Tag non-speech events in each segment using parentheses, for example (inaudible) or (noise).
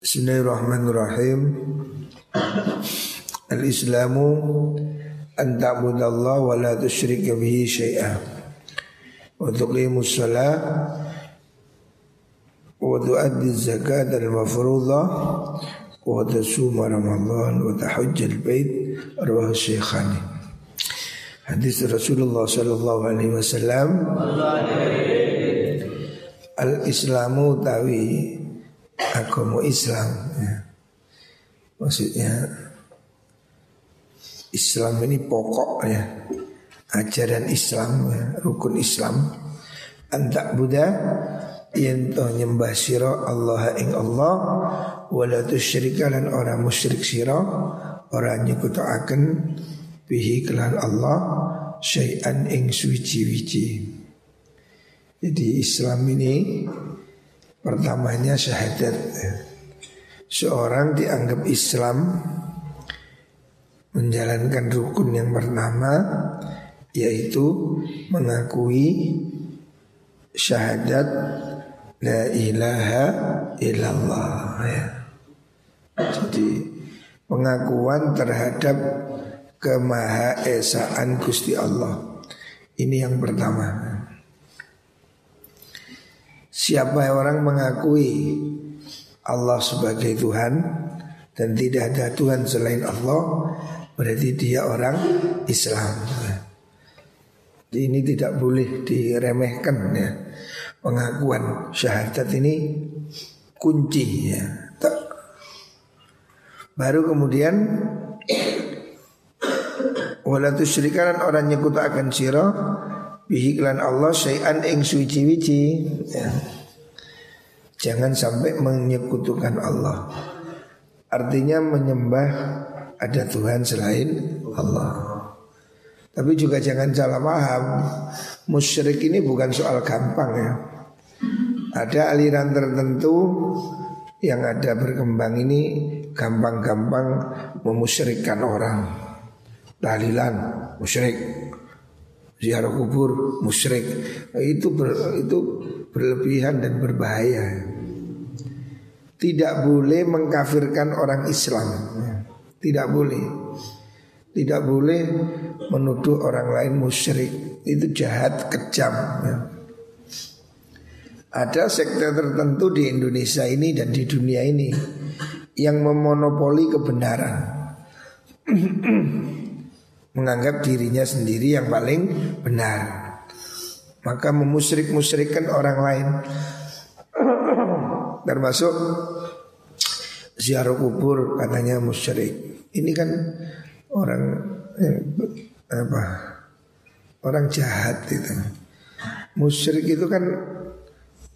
Bismillahirrahmanirrahim. Al-Islamu an ta'budallah wa la tusyrika bihi syai'a. Wa tuqimus shalah wa tu'addi zakat al-mafruḍah wa tasuma Ramadan wa tahujjal bait arwah syekhani. Hadis Rasulullah sallallahu alaihi wasallam Al-Islamu tawi agama Islam ya. Maksudnya Islam ini pokok ya. Ajaran Islam ya, Rukun Islam. Antak Buddha Yanto nyembah siro Allah ing Allah Wala tusyrika lan orang musyrik siro Orang nyekutu akan Bihi kelan Allah Syai'an ing suci-wici Jadi Islam ini Pertamanya syahadat Seorang dianggap Islam Menjalankan rukun yang pertama Yaitu mengakui Syahadat La ilaha illallah ya. Jadi pengakuan terhadap Kemahaesaan Gusti Allah. Ini yang pertama Siapa orang mengakui Allah sebagai Tuhan dan tidak ada Tuhan selain Allah, berarti dia orang Islam. Ini tidak boleh diremehkan ya. Pengakuan syahadat ini kunci ya. Baru kemudian wala tusyrikalan orang nyekutu akan sirah bihiklan Allah syai'an ing suci-wici ya. Jangan sampai menyekutukan Allah. Artinya menyembah ada Tuhan selain Allah. Tapi juga jangan salah paham Musyrik ini bukan soal gampang ya. Ada aliran tertentu yang ada berkembang ini gampang-gampang memusyrikkan orang. Tahlilan musyrik ziarah kubur musyrik itu ber, itu berlebihan dan berbahaya. Tidak boleh mengkafirkan orang Islam. Tidak boleh. Tidak boleh menuduh orang lain musyrik. Itu jahat, kejam. Ya. Ada sekte tertentu di Indonesia ini dan di dunia ini yang memonopoli kebenaran. (clears throat) menganggap dirinya sendiri yang paling benar. Maka memusyrik-musyrikkan orang lain (clears throat) Termasuk ziarah kubur katanya musyrik. Ini kan orang eh, apa? Orang jahat itu. Musyrik itu kan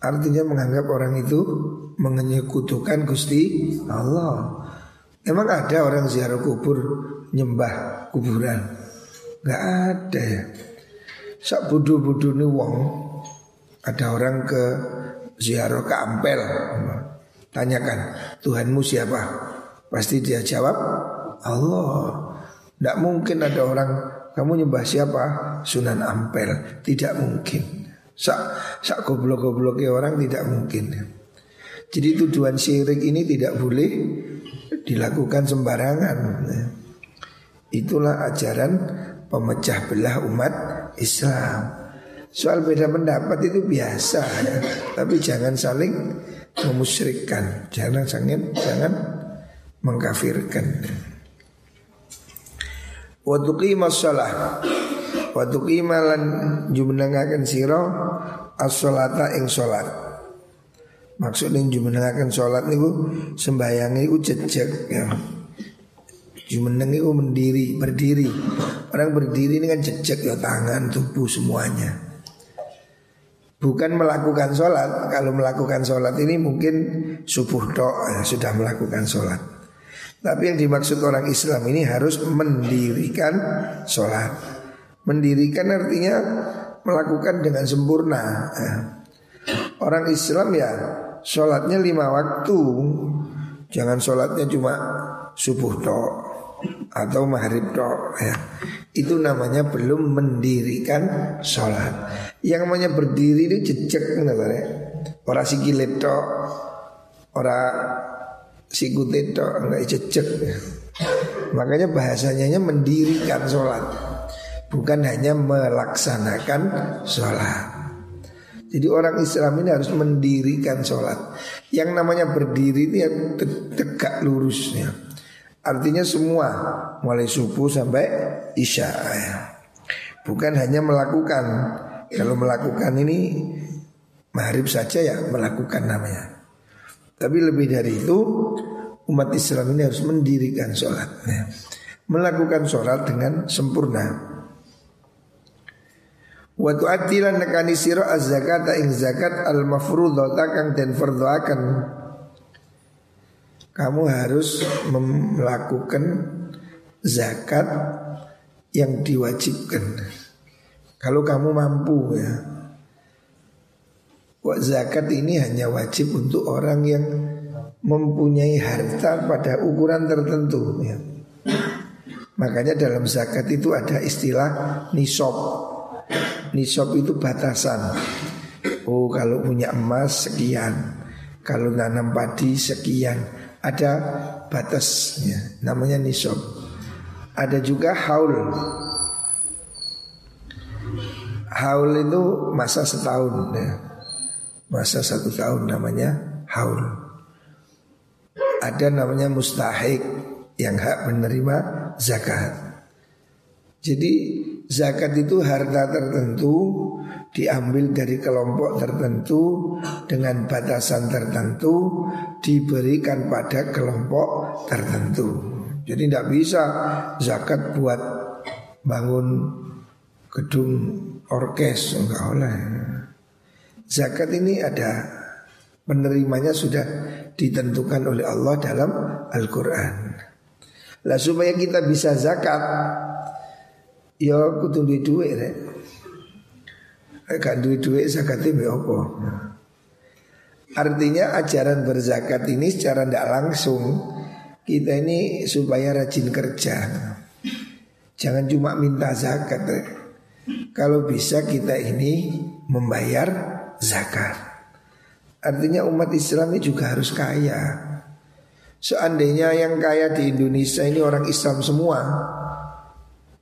artinya menganggap orang itu menyekutukan Gusti Allah. Emang ada orang ziarah kubur nyembah kuburan? Gak ada ya. Sak budu-budu nih wong Ada orang ke ziarah ke Ampel Tanyakan Tuhanmu siapa? Pasti dia jawab Allah Tidak mungkin ada orang Kamu nyembah siapa? Sunan Ampel Tidak mungkin Sak, sak goblok-gobloknya orang tidak mungkin Jadi tujuan syirik ini tidak boleh dilakukan sembarangan Itulah ajaran pemecah belah umat Islam. Soal beda pendapat itu biasa ya. Tapi jangan saling memusyrikkan Jangan sangat jangan mengkafirkan. Wa tuqima shalah Wa tuqima lan jumenengaken sira as-sholata ing salat Maksudnya jumenengaken salat niku sembayang niku jejeg ya Jumeneng itu mendiri, berdiri. Orang berdiri ini kan jejak ya tangan, tubuh semuanya. Bukan melakukan sholat. Kalau melakukan sholat ini mungkin subuh doa ya, sudah melakukan sholat. Tapi yang dimaksud orang Islam ini harus mendirikan sholat. Mendirikan artinya melakukan dengan sempurna. Ya. Orang Islam ya sholatnya lima waktu. Jangan sholatnya cuma subuh doa atau maghrib doa ya. Itu namanya belum mendirikan sholat. Yang namanya berdiri itu jejak namanya. Orang sikilet doa, orang sikute tok enggak jejek. Makanya bahasanya mendirikan sholat Bukan hanya melaksanakan sholat Jadi orang Islam ini harus mendirikan sholat Yang namanya berdiri itu ya tegak lurusnya Artinya semua Mulai subuh sampai isya ya. Bukan hanya melakukan Kalau melakukan ini Maghrib saja ya melakukan namanya Tapi lebih dari itu Umat Islam ini harus mendirikan sholat ya. Melakukan sholat dengan sempurna Waktu atilan nekani siro az zakat ing zakat al mafrudhata kang den fardhoaken. Kamu harus melakukan zakat yang diwajibkan. Kalau kamu mampu ya. Zakat ini hanya wajib untuk orang yang mempunyai harta pada ukuran tertentu ya. Makanya dalam zakat itu ada istilah nisab Nisab itu batasan Oh kalau punya emas sekian Kalau nanam padi sekian Ada batasnya Namanya nisab. Ada juga haul. Haul itu masa setahun ya. Masa satu tahun namanya haul. Ada namanya mustahik Yang hak menerima zakat. Jadi zakat itu harta tertentu diambil dari kelompok tertentu dengan batasan tertentu diberikan pada kelompok tertentu. Jadi tidak bisa zakat buat bangun gedung orkes enggak oleh. Zakat ini ada penerimanya sudah ditentukan oleh Allah dalam Al-Qur'an. Lah supaya kita bisa zakat Ya kudu dhuwit rek. Gak duwe dhuwit zakate mbek apa? Artinya ajaran berzakat ini secara tidak langsung kita ini supaya rajin kerja. Jangan cuma minta zakat. Kalau bisa kita ini membayar zakat. Artinya umat Islam ini juga harus kaya. Seandainya yang kaya di Indonesia ini orang Islam semua,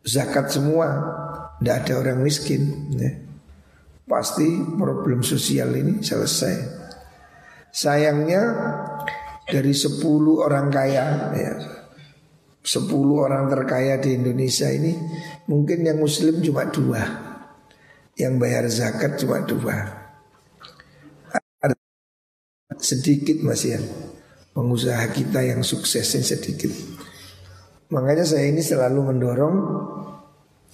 zakat semua, tidak ada orang miskin. Ya. Pasti problem sosial ini selesai. Sayangnya dari 10 orang kaya ya, 10 orang terkaya di Indonesia ini mungkin yang muslim cuma dua Yang bayar zakat cuma dua Sedikit masih ya Pengusaha kita yang suksesnya sedikit Makanya saya ini selalu mendorong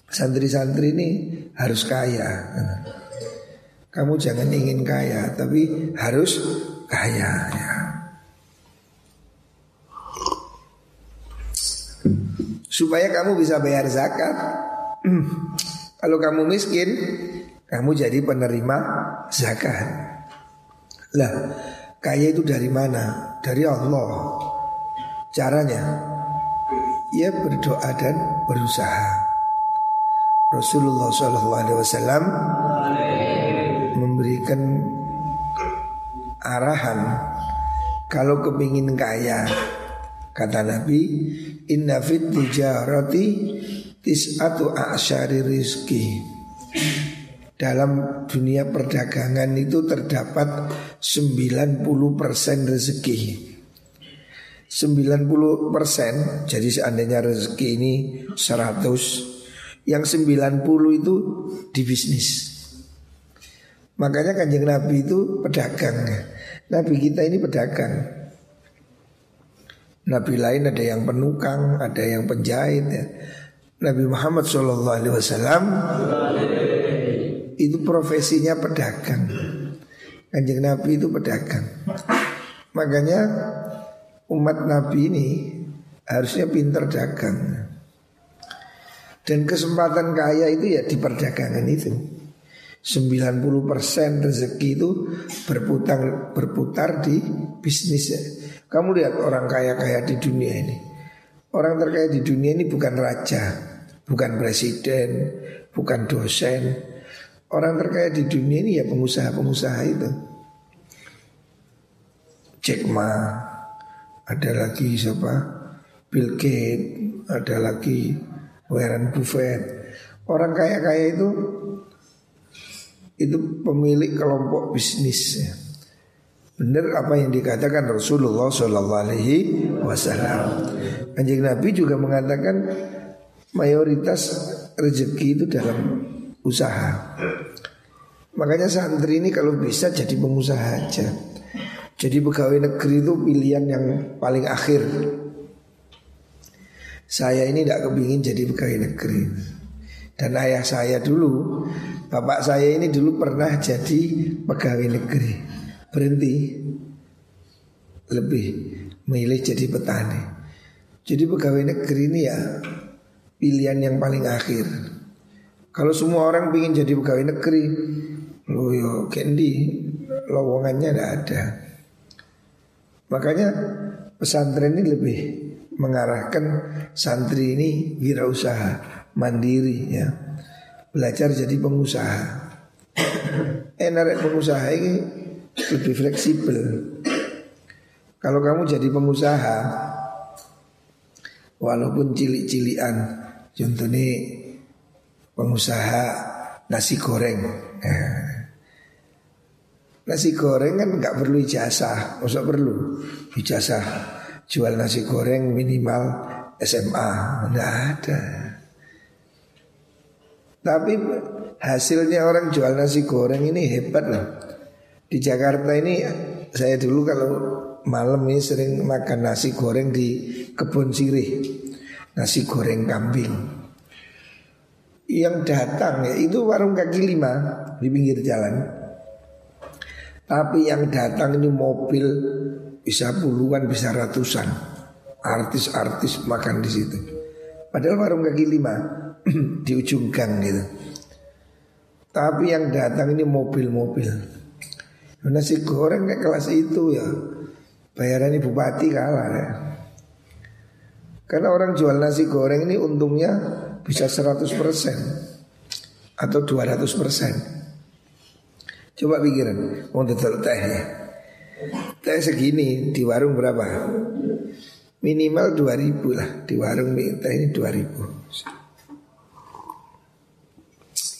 santri-santri ini harus kaya. Kamu jangan ingin kaya, tapi harus kaya. Ya. Supaya kamu bisa bayar zakat. (clears throat) Kalau kamu miskin, kamu jadi penerima zakat. Lah, kaya itu dari mana? Dari Allah. Caranya ia berdoa dan berusaha. Rasulullah SAW memberikan arahan. Kalau kepingin kaya kata Nabi inna fit tijarati tis'atu a'syari rizki dalam dunia perdagangan itu terdapat 90% rezeki. 90 persen Jadi seandainya rezeki ini 100 Yang 90 itu di bisnis Makanya kanjeng Nabi itu pedagang Nabi kita ini pedagang Nabi lain ada yang penukang Ada yang penjahit ya. Nabi Muhammad SAW Itu profesinya pedagang Kanjeng Nabi itu pedagang Makanya umat Nabi ini harusnya pinter dagang. Dan kesempatan kaya itu ya di perdagangan itu. 90% rezeki itu berputar berputar di bisnis. Kamu lihat orang kaya-kaya di dunia ini. Orang terkaya di dunia ini bukan raja, bukan presiden, bukan dosen. Orang terkaya di dunia ini ya pengusaha-pengusaha itu. Jack Ma, ada lagi siapa Bill Gates, ada lagi Warren Buffett. Orang kaya-kaya itu itu pemilik kelompok bisnis. Benar apa yang dikatakan Rasulullah Shallallahu Alaihi Wasallam. Anjing Nabi juga mengatakan mayoritas rezeki itu dalam usaha. Makanya santri ini kalau bisa jadi pengusaha aja. Jadi pegawai negeri itu pilihan yang paling akhir. Saya ini tidak kepingin jadi pegawai negeri. Dan ayah saya dulu, bapak saya ini dulu pernah jadi pegawai negeri berhenti lebih memilih jadi petani. Jadi pegawai negeri ini ya pilihan yang paling akhir. Kalau semua orang ingin jadi pegawai negeri, lo yo kendi lowongannya tidak ada. Makanya pesantren ini lebih mengarahkan santri ini wirausaha mandiri ya belajar jadi pengusaha enak pengusaha ini lebih fleksibel. Kalau kamu jadi pengusaha, walaupun cilik-cilian, contohnya pengusaha nasi goreng. Nah, nasi goreng kan nggak perlu ijazah, usah perlu ijazah jual nasi goreng minimal SMA, nggak ada. Tapi hasilnya orang jual nasi goreng ini hebat loh. Di Jakarta ini saya dulu kalau malam ini sering makan nasi goreng di kebun sirih. Nasi goreng kambing. Yang datang ya itu warung kaki lima di pinggir jalan. Tapi yang datang ini mobil bisa puluhan, bisa ratusan. Artis-artis makan di situ. Padahal warung kaki lima (clears throat) di ujung gang gitu. Tapi yang datang ini mobil-mobil. Nasi goreng kayak kelas itu ya Bayaran ibu bupati kalah ya Karena orang jual nasi goreng ini untungnya bisa 100% Atau 200% Coba pikiran Mau tetap teh ya Teh segini di warung berapa? Minimal 2000 lah Di warung teh ini 2000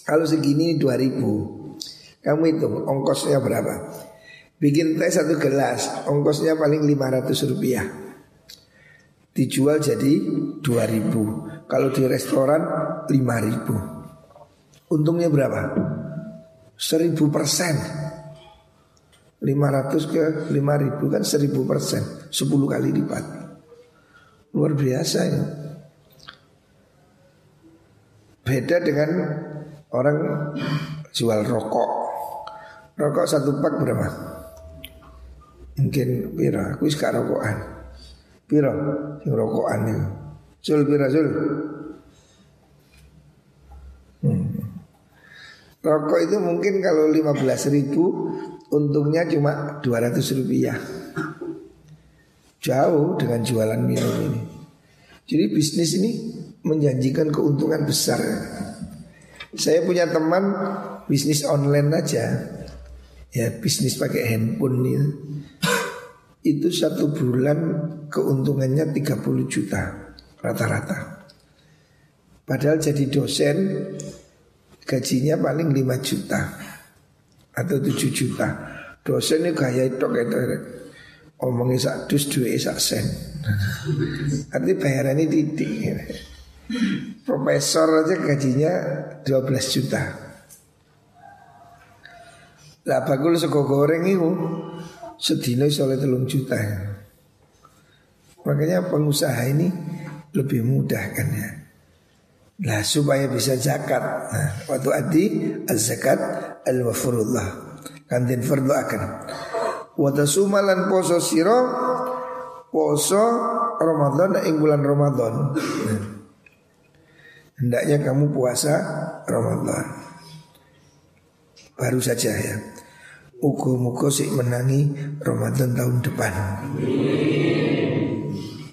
Kalau segini 2000 kamu hitung ongkosnya berapa? Bikin teh satu gelas, ongkosnya paling 500 rupiah. Dijual jadi 2000. Kalau di restoran 5000. Untungnya berapa? 1000 persen. 500 ke 5000 kan 1000 persen 10 kali lipat Luar biasa ya Beda dengan orang jual rokok Rokok satu pak berapa? Mungkin pira, aku sekarang rokokan. Pira sing rokokan itu. Sul pira sul? Hmm. Rokok itu mungkin kalau 15 ribu Untungnya cuma 200 rupiah Jauh dengan jualan minum ini Jadi bisnis ini menjanjikan keuntungan besar Saya punya teman bisnis online aja ya bisnis pakai handphone ini itu satu bulan keuntungannya 30 juta rata-rata. Padahal jadi dosen gajinya paling 5 juta atau 7 juta. Dosen ini gaya itu kayak omongnya sak dus dua sak sen. Arti bayarannya titik. Profesor aja gajinya 12 juta. Lah bakul sego goreng itu sedina iso telung juta. Makanya pengusaha ini lebih mudah kan ya. Lah supaya bisa zakat. Nah, waktu adi az-zakat al-mafrudlah. Kantin fardu akan. Wata sumalan poso siro poso Ramadan ing bulan Ramadan. Nah, hendaknya kamu puasa Ramadan. Baru saja ya. Muka-muka sih menangi Ramadan tahun depan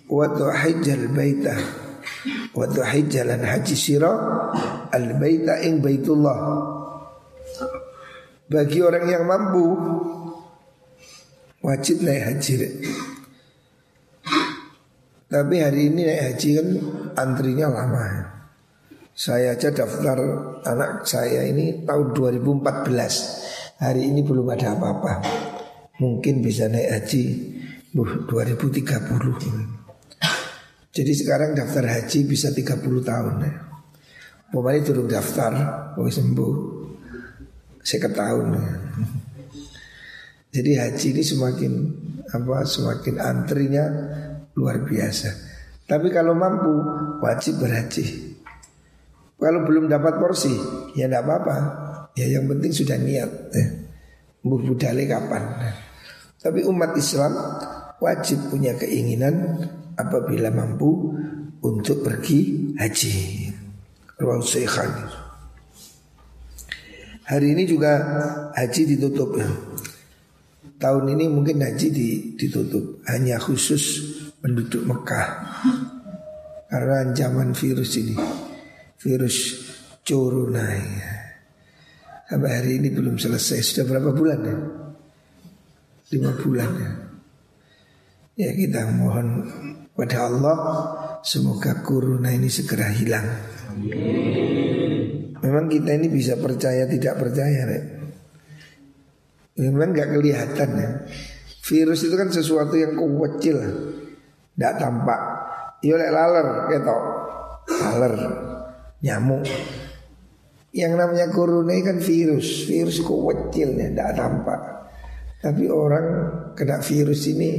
Wa hijjal baita Wa hijjalan haji sira Al baita ing baitullah Bagi orang yang mampu Wajib naik haji Tapi hari ini naik haji kan antrinya lama. Saya aja daftar anak saya ini tahun 2014. Hari ini belum ada apa-apa. Mungkin bisa naik haji 2030. Jadi sekarang daftar haji bisa 30 tahun ya. Pokoknya turun daftar, mau sembuh. Saya tahun ya. Jadi haji ini semakin apa semakin antrinya luar biasa. Tapi kalau mampu wajib berhaji. Kalau belum dapat porsi ya tidak apa-apa. Ya yang penting sudah niat. Ya. budale kapan? Tapi umat Islam wajib punya keinginan apabila mampu untuk pergi haji. Hari ini juga haji ditutup ya. Tahun ini mungkin haji ditutup hanya khusus penduduk Mekah karena ancaman virus ini, virus corona. Ya. Sampai hari ini belum selesai. Sudah berapa bulan ya? Lima bulan ya. Ya kita mohon pada Allah semoga corona ini segera hilang. Memang kita ini bisa percaya tidak percaya, Rek. Memang nggak kelihatan ya. Virus itu kan sesuatu yang kecil, tidak tampak. Iya lek laler, gitu. Laler, nyamuk. Yang namanya corona kan virus, virus kecil ya, tidak tampak. Tapi orang kena virus ini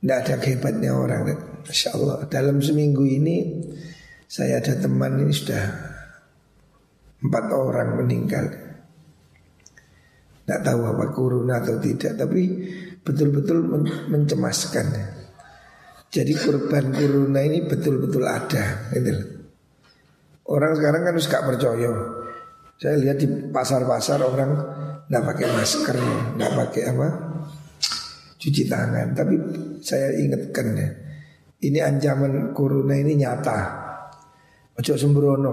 tidak ada kehebatnya orang Masya Allah Dalam seminggu ini Saya ada teman ini sudah Empat orang meninggal Tidak tahu apa corona atau tidak Tapi betul-betul mencemaskan Jadi korban corona ini betul-betul ada gitu. Orang sekarang kan suka percaya Saya lihat di pasar-pasar orang Tidak pakai masker Tidak pakai apa cuci tangan. Tapi saya ingatkan ya, ini ancaman corona ini nyata. Ojo sembrono.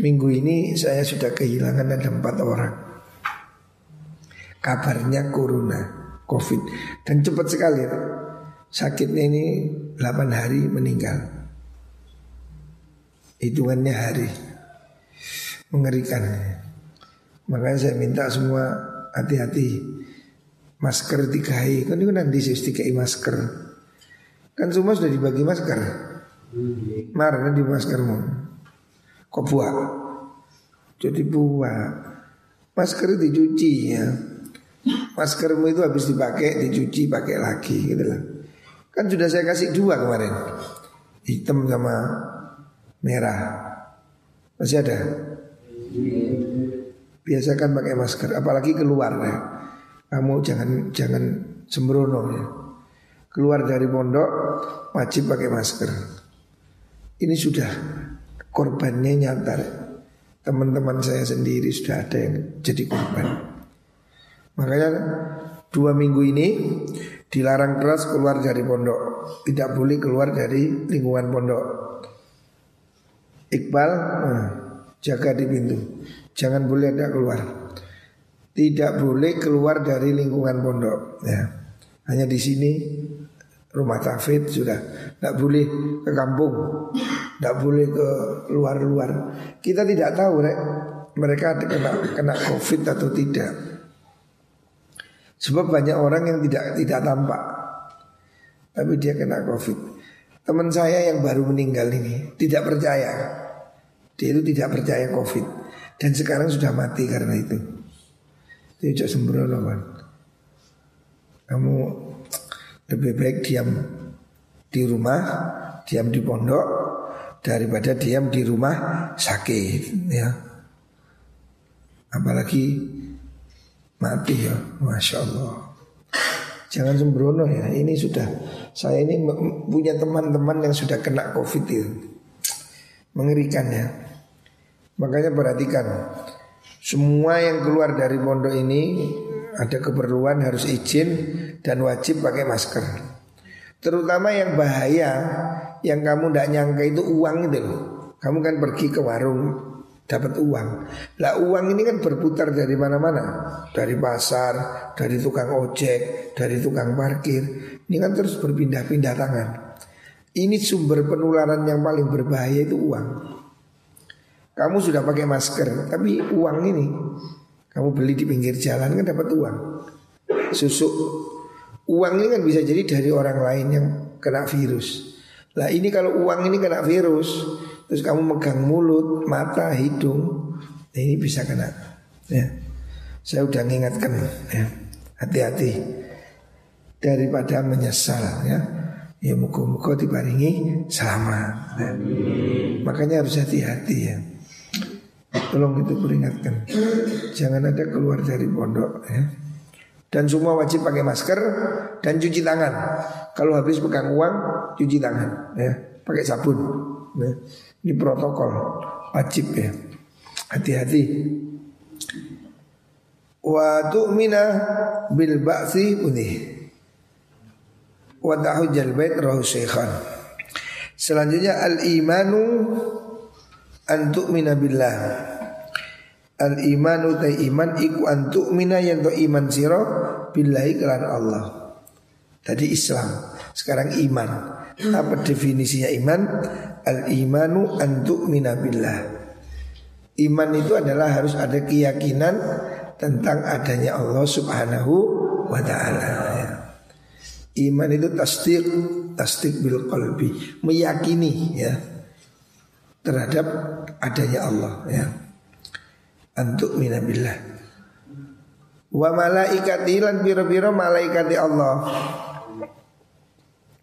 Minggu ini saya sudah kehilangan ada empat orang. Kabarnya corona, covid dan cepat sekali. Sakitnya ini 8 hari meninggal. Hitungannya hari. Mengerikan. Makanya saya minta semua hati-hati. Masker dikai kan itu nanti sih dikai masker. Kan semua sudah dibagi masker. Marah di maskermu kok buah? Jadi buah. Masker dicuci ya. Maskermu itu habis dipakai dicuci pakai lagi gitu lah. Kan sudah saya kasih dua kemarin. Hitam sama merah masih ada biasakan pakai masker apalagi keluar ya kamu jangan jangan sembrono ya. Keluar dari pondok wajib pakai masker. Ini sudah korbannya nyata. Teman-teman saya sendiri sudah ada yang jadi korban. Makanya dua minggu ini dilarang keras keluar dari pondok. Tidak boleh keluar dari lingkungan pondok. Iqbal, nah, jaga di pintu. Jangan boleh ada keluar tidak boleh keluar dari lingkungan pondok ya. Hanya di sini rumah tafid sudah tidak boleh ke kampung, tidak boleh ke luar-luar. Kita tidak tahu rek, mereka kena kena covid atau tidak. Sebab banyak orang yang tidak tidak tampak, tapi dia kena covid. Teman saya yang baru meninggal ini tidak percaya, dia itu tidak percaya covid dan sekarang sudah mati karena itu. Tidak sembrono kan. Kamu lebih baik diam di rumah, diam di pondok daripada diam di rumah sakit ya. Apalagi mati ya, masya Allah. Jangan sembrono ya. Ini sudah saya ini punya teman-teman yang sudah kena covid itu mengerikan ya. Makanya perhatikan semua yang keluar dari pondok ini ada keperluan harus izin dan wajib pakai masker. Terutama yang bahaya, yang kamu tidak nyangka itu uang itu loh. Kamu kan pergi ke warung dapat uang. Lah uang ini kan berputar dari mana-mana, dari pasar, dari tukang ojek, dari tukang parkir. Ini kan terus berpindah-pindah tangan. Ini sumber penularan yang paling berbahaya itu uang. Kamu sudah pakai masker, tapi uang ini kamu beli di pinggir jalan kan dapat uang. Susu uang ini kan bisa jadi dari orang lain yang kena virus. Lah ini kalau uang ini kena virus, terus kamu megang mulut, mata, hidung, ini bisa kena. Ya. Saya udah mengingatkan ya. Hati-hati daripada menyesal ya ya muka-muka diparingi selamat. Nah, makanya harus hati-hati ya. Tolong itu peringatkan. Jangan ada keluar dari pondok ya. Dan semua wajib pakai masker dan cuci tangan. Kalau habis pegang uang, cuci tangan ya. Pakai sabun. Ya. Ini protokol wajib ya. Hati-hati. Wa tu'mina bil ba'si unih wa tahujjal bait rahu syekhan. Selanjutnya al-imanu an tu'mina billah. Al-imanu ta iman iku an tu'mina yang to iman sira billahi kelan Allah. Tadi Islam, sekarang iman. Apa definisinya iman? Al-imanu an tu'mina billah. Iman itu adalah harus ada keyakinan tentang adanya Allah Subhanahu wa taala. Iman itu tasdik Tasdik bil qalbi Meyakini ya Terhadap adanya Allah ya Antuk minabillah Wa malaikati lan biro-biro malaikati Allah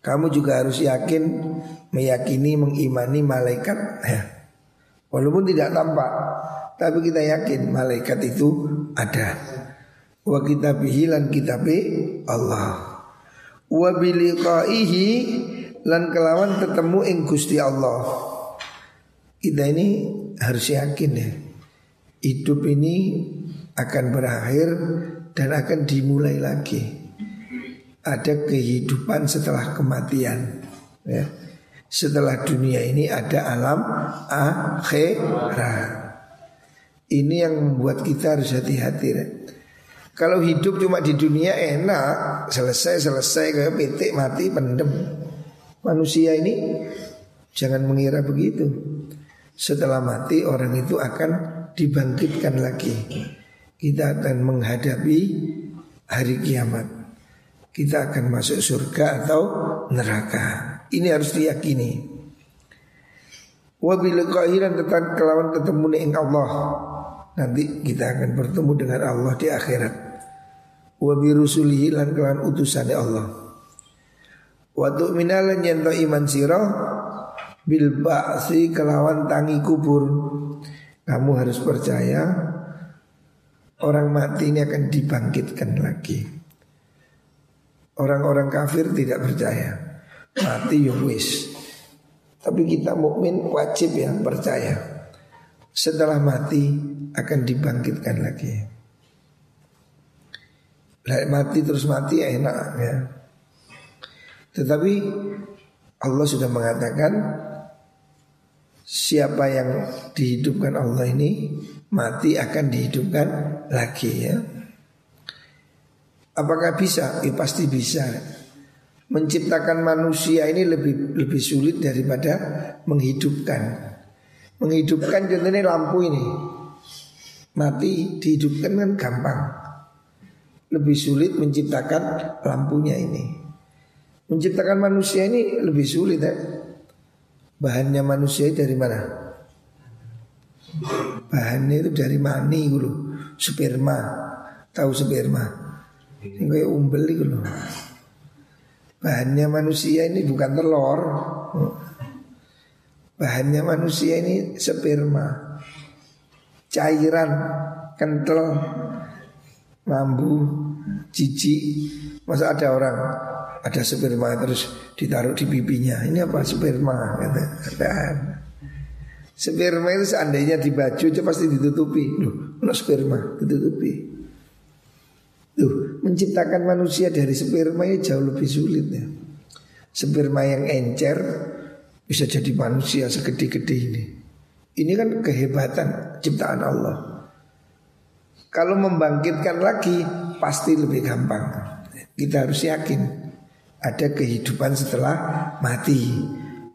Kamu juga harus yakin Meyakini, mengimani malaikat ya Walaupun tidak tampak Tapi kita yakin malaikat itu ada Wa kitabihi kitabi Allah wa biliqaihi lan kelawan ketemu ing Gusti Allah. Kita ini harus yakin ya. Hidup ini akan berakhir dan akan dimulai lagi. Ada kehidupan setelah kematian ya. Setelah dunia ini ada alam akhirat. Ini yang membuat kita harus hati-hati ya. Kalau hidup cuma di dunia enak, selesai selesai kayak petik mati pendem. Manusia ini jangan mengira begitu. Setelah mati orang itu akan dibangkitkan lagi. Kita akan menghadapi hari kiamat. Kita akan masuk surga atau neraka. Ini harus diyakini. Wabil kahiran tetap kelawan ketemu dengan Allah. Nanti kita akan bertemu dengan Allah di akhirat. Wa bi rusulihi lan kelan utusane Allah. Wa tu'minalan yen iman sira bil ba'si kelawan tangi kubur. Kamu harus percaya orang mati ini akan dibangkitkan lagi orang-orang kafir tidak percaya mati ya wis tapi kita mukmin wajib ya percaya setelah mati akan dibangkitkan lagi mati terus mati ya enak ya. Tetapi Allah sudah mengatakan siapa yang dihidupkan Allah ini mati akan dihidupkan lagi ya. Apakah bisa? Ya pasti bisa. Menciptakan manusia ini lebih lebih sulit daripada menghidupkan. Menghidupkan contohnya lampu ini. Mati dihidupkan kan gampang lebih sulit menciptakan lampunya ini. Menciptakan manusia ini lebih sulit ya. Bahannya manusia dari mana? Bahannya itu dari mani dulu, sperma. Tahu sperma? Ini umbel itu loh. Bahannya manusia ini bukan telur. Bahannya manusia ini sperma. Cairan kental mambu, cici. Masa ada orang ada sperma terus ditaruh di pipinya. Ini apa sperma? Kata. Sperma itu seandainya di baju itu pasti ditutupi. Loh, no sperma ditutupi. Tuh, menciptakan manusia dari sperma ini jauh lebih sulit ya. Sperma yang encer bisa jadi manusia segede-gede ini. Ini kan kehebatan ciptaan Allah. Kalau membangkitkan lagi pasti lebih gampang. Kita harus yakin ada kehidupan setelah mati.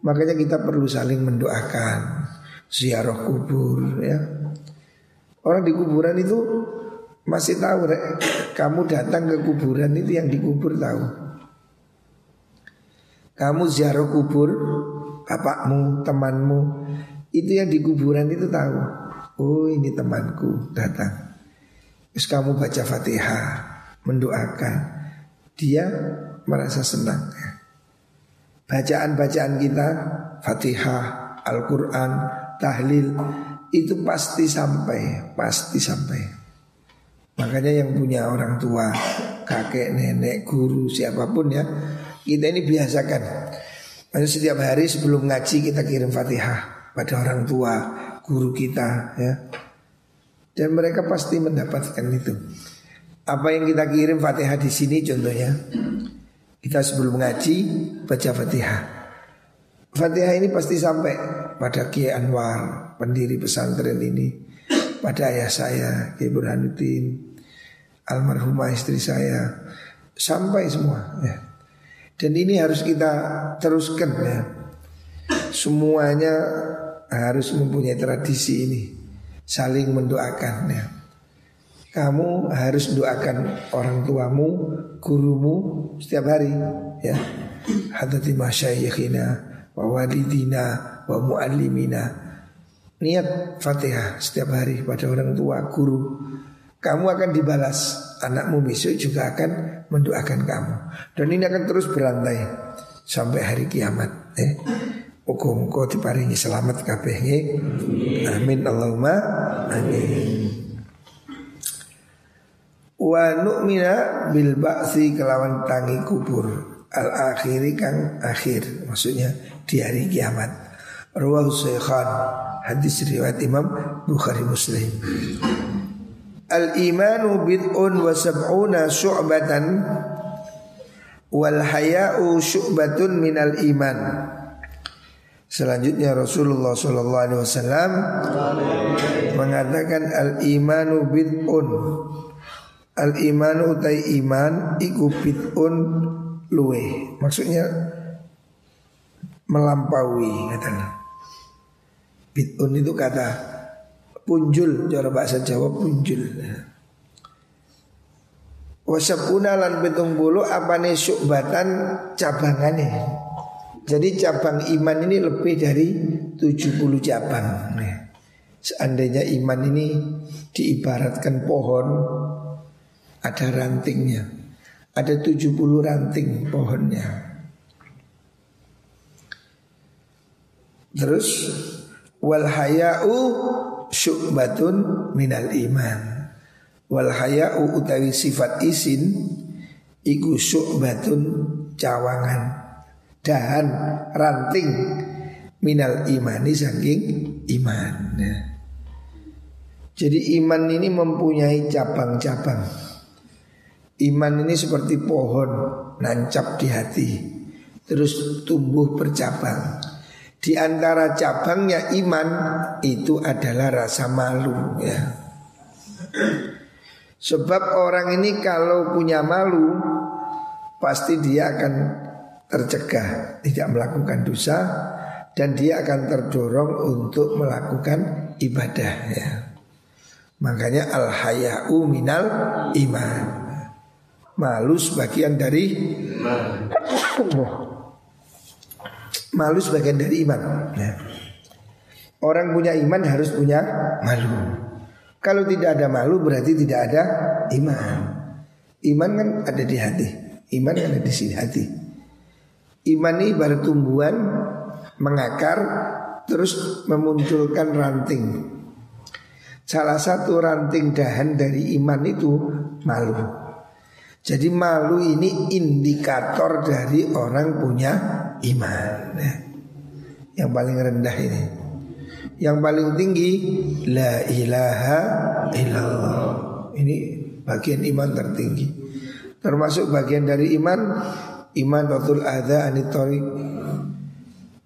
Makanya kita perlu saling mendoakan ziarah kubur ya. Orang di kuburan itu masih tahu rek, kamu datang ke kuburan itu yang dikubur tahu. Kamu ziarah kubur bapakmu, temanmu, itu yang di kuburan itu tahu. Oh ini temanku datang. Terus kamu baca fatihah, mendoakan, dia merasa senang. Bacaan-bacaan kita, fatihah, Al-Quran, tahlil, itu pasti sampai, pasti sampai. Makanya yang punya orang tua, kakek, nenek, guru, siapa pun ya, kita ini biasakan. Maksudnya setiap hari sebelum ngaji kita kirim fatihah pada orang tua, guru kita ya. Dan mereka pasti mendapatkan itu. Apa yang kita kirim Fatihah di sini contohnya. Kita sebelum ngaji baca Fatihah. Fatihah ini pasti sampai pada Kiai Anwar, pendiri pesantren ini, pada ayah saya, Kiai Burhanuddin, almarhumah istri saya, sampai semua ya. Dan ini harus kita teruskan ya. Semuanya harus mempunyai tradisi ini saling mendoakan ya. Kamu harus doakan orang tuamu, gurumu setiap hari ya. Hadati masyayikhina wa walidina wa muallimina. Niat Fatihah setiap hari pada orang tua, guru. Kamu akan dibalas. Anakmu besok juga akan mendoakan kamu. Dan ini akan terus berantai sampai hari kiamat. Eh. Muga-muga diparingi selamat kabeh. Amin Allahumma amin. Wa nu'mina bil ba'si kelawan tangi kubur al akhiri kang akhir maksudnya di hari kiamat. Rawahu Syekhan hadis riwayat Imam Bukhari Muslim. Al imanu bid'un wa sab'una syu'batan wal haya'u syu'batun minal iman. Selanjutnya Rasulullah Shallallahu Alaihi Wasallam mengatakan al imanu bid'un. Al imanu utai iman iku bid'un luwe. Maksudnya melampaui katanya bid'un itu kata punjul cara bahasa Jawa punjul wasapuna lan pitung bulu apane syukbatan cabangane jadi cabang iman ini lebih dari 70 cabang. Nah, seandainya iman ini diibaratkan pohon ada rantingnya. Ada 70 ranting pohonnya. Terus wal haya'u syu'batun minal iman. Wal haya'u utawi sifat isin iku syu'batun cawangan dahan ranting minal imani saking iman. Jadi iman ini mempunyai cabang-cabang. Iman ini seperti pohon nancap di hati, terus tumbuh bercabang. Di antara cabangnya iman itu adalah rasa malu ya. Sebab orang ini kalau punya malu pasti dia akan tercegah tidak melakukan dosa dan dia akan terdorong untuk melakukan ibadah ya. Makanya al hayau minal iman. Malu sebagian dari Malu sebagian dari iman ya. Orang punya iman harus punya malu Kalau tidak ada malu berarti tidak ada iman Iman kan ada di hati Iman kan ada di sini hati Iman ini baru tumbuhan mengakar terus memunculkan ranting. Salah satu ranting dahan dari iman itu malu. Jadi malu ini indikator dari orang punya iman. Ya. Yang paling rendah ini. Yang paling tinggi la ilaha illallah. Ini bagian iman tertinggi. Termasuk bagian dari iman Iman watul adha anitori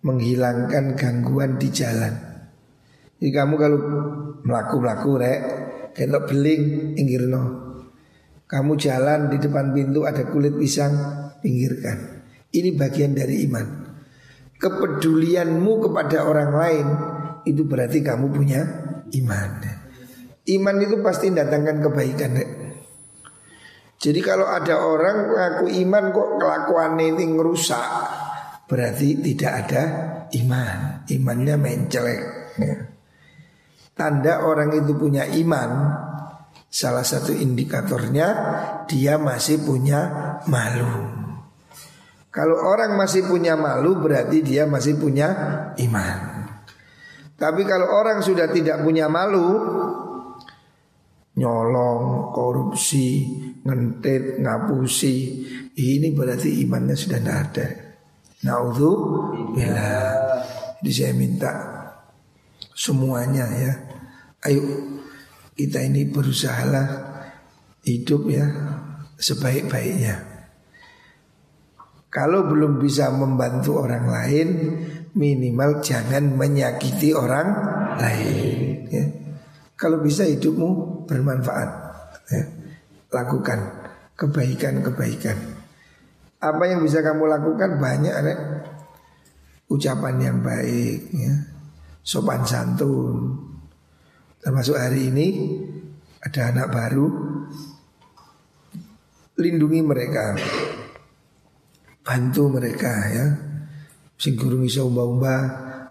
Menghilangkan gangguan di jalan Jadi kamu kalau melaku-melaku rek Kalau beling pinggirno Kamu jalan di depan pintu ada kulit pisang Pinggirkan Ini bagian dari iman kepedulianmu kepada orang lain itu berarti kamu punya iman. Iman itu pasti mendatangkan kebaikan. Jadi kalau ada orang ngaku iman kok kelakuan ini ngerusak, berarti tidak ada iman. Imannya mencelek. Ya. Tanda orang itu punya iman, salah satu indikatornya dia masih punya malu. Kalau orang masih punya malu berarti dia masih punya iman. Tapi kalau orang sudah tidak punya malu, nyolong, korupsi, ngentit, ngapusi, ini berarti imannya sudah tidak ada. Naudhu bila. Jadi saya minta semuanya ya. Ayo kita ini berusahalah hidup ya sebaik-baiknya. Kalau belum bisa membantu orang lain, minimal jangan menyakiti orang lain. Ya. Kalau bisa hidupmu bermanfaat, ya. lakukan kebaikan-kebaikan. Apa yang bisa kamu lakukan banyak, ya. ucapan yang baik, ya. sopan santun. Termasuk hari ini ada anak baru, lindungi mereka bantu mereka ya. Sing guru iso umbah-umbah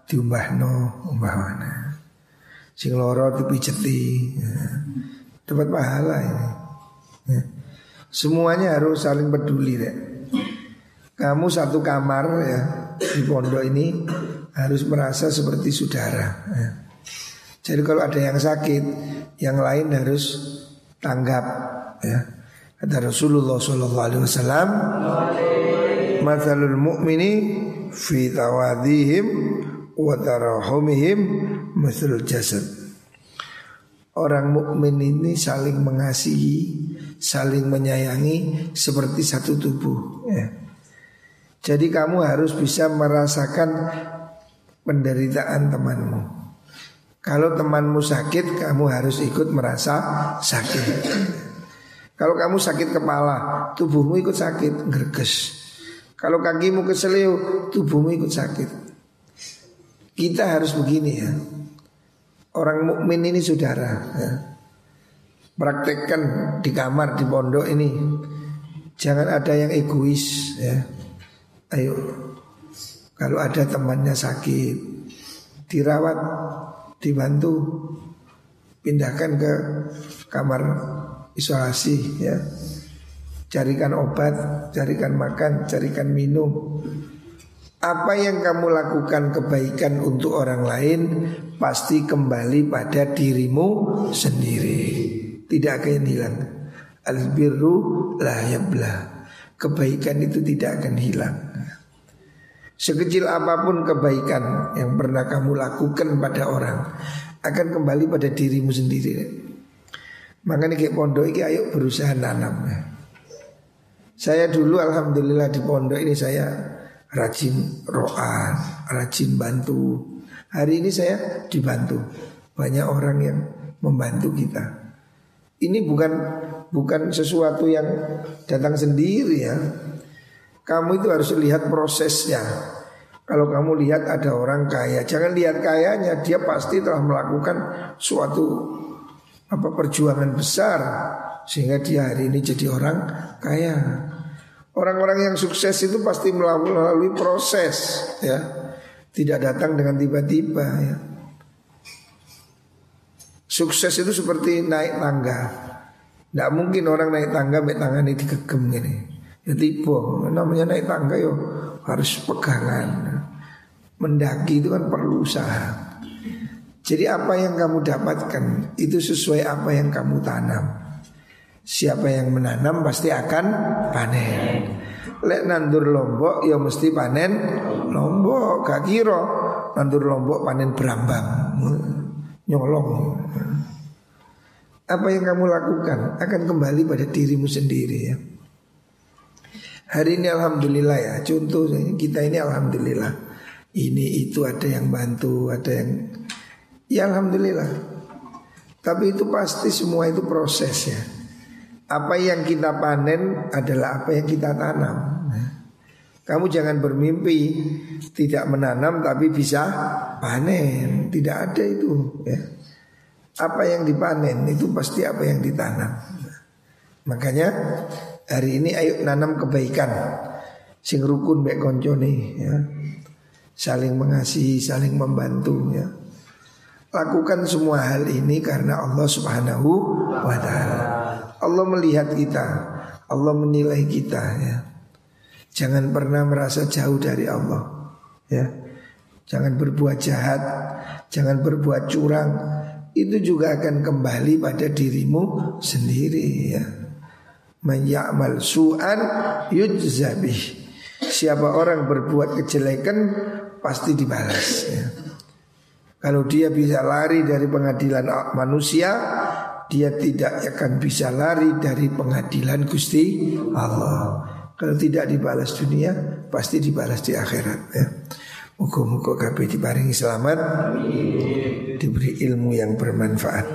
diumbahno, umbah mana. Sing loro dipijeti. Ya. Dapat pahala ini. Ya. Semuanya harus saling peduli deh. Kamu satu kamar ya di pondok ini harus merasa seperti saudara. Ya. Jadi kalau ada yang sakit, yang lain harus tanggap ya. Kata Rasulullah Sallallahu Alaihi Wasallam, Mathalul mu'mini fi tawadihim wa tarahumihim mathalul jasad. Orang mukmin ini saling mengasihi, saling menyayangi seperti satu tubuh. Ya. Jadi kamu harus bisa merasakan penderitaan temanmu. Kalau temanmu sakit, kamu harus ikut merasa sakit. Kalau kamu sakit kepala, tubuhmu ikut sakit, gerges. Kalau kakimu keselio, tubuhmu ikut sakit. Kita harus begini ya. Orang mukmin ini saudara. Ya. Praktekkan di kamar di pondok ini. Jangan ada yang egois ya. Ayo. Kalau ada temannya sakit, dirawat, dibantu, pindahkan ke kamar isolasi ya carikan obat, carikan makan, carikan minum. Apa yang kamu lakukan kebaikan untuk orang lain pasti kembali pada dirimu sendiri. Tidak akan hilang. Albirru la yabla. Kebaikan itu tidak akan hilang. Sekecil apa pun kebaikan yang pernah kamu lakukan pada orang akan kembali pada dirimu sendiri. Makanya kayak pondok ini ayo berusaha nanam. Saya dulu alhamdulillah di pondok ini saya rajin roa, rajin bantu. Hari ini saya dibantu. Banyak orang yang membantu kita. Ini bukan bukan sesuatu yang datang sendiri ya. Kamu itu harus lihat prosesnya. Kalau kamu lihat ada orang kaya, jangan lihat kayanya, dia pasti telah melakukan suatu apa perjuangan besar sehingga dia hari ini jadi orang kaya. Orang-orang yang sukses itu pasti melalui proses ya. Tidak datang dengan tiba-tiba ya. Sukses itu seperti naik tangga. Tidak mungkin orang naik tangga naik tangan ini dikegem gini. Ya tipu. Namanya naik tangga yo harus pegangan. Mendaki itu kan perlu usaha. Jadi apa yang kamu dapatkan itu sesuai apa yang kamu tanam. Siapa yang menanam pasti akan panen. Lek nandur lombok ya mesti panen lombok. Gak kira nandur lombok panen berambang. Nyolong. Apa yang kamu lakukan akan kembali pada dirimu sendiri ya. Hari ini alhamdulillah ya. Contoh kita ini alhamdulillah. Ini itu ada yang bantu, ada yang ya alhamdulillah. Tapi itu pasti semua itu proses ya apa yang kita panen adalah apa yang kita tanam. Nah, Kamu jangan bermimpi tidak menanam tapi bisa panen. Tidak ada itu ya. Apa yang dipanen itu pasti apa yang ditanam. Makanya hari ini ayo nanam kebaikan. Sing rukun baik koncone ya. Saling mengasihi, saling membantu ya. Lakukan semua hal ini karena Allah Subhanahu wa taala. Allah melihat kita, Allah menilai kita ya. Jangan pernah merasa jauh dari Allah ya. Jangan berbuat jahat, jangan berbuat curang, itu juga akan kembali pada dirimu sendiri ya. Menyamal su'an yujzabih. Siapa orang berbuat kejelekan pasti dibalas ya. Kalau dia bisa lari dari pengadilan manusia, dia tidak akan bisa lari dari pengadilan Gusti Allah. Kalau tidak dibalas dunia, pasti dibalas di akhirat ya. Muka-muka kabeh diparingi selamat Diberi ilmu yang bermanfaat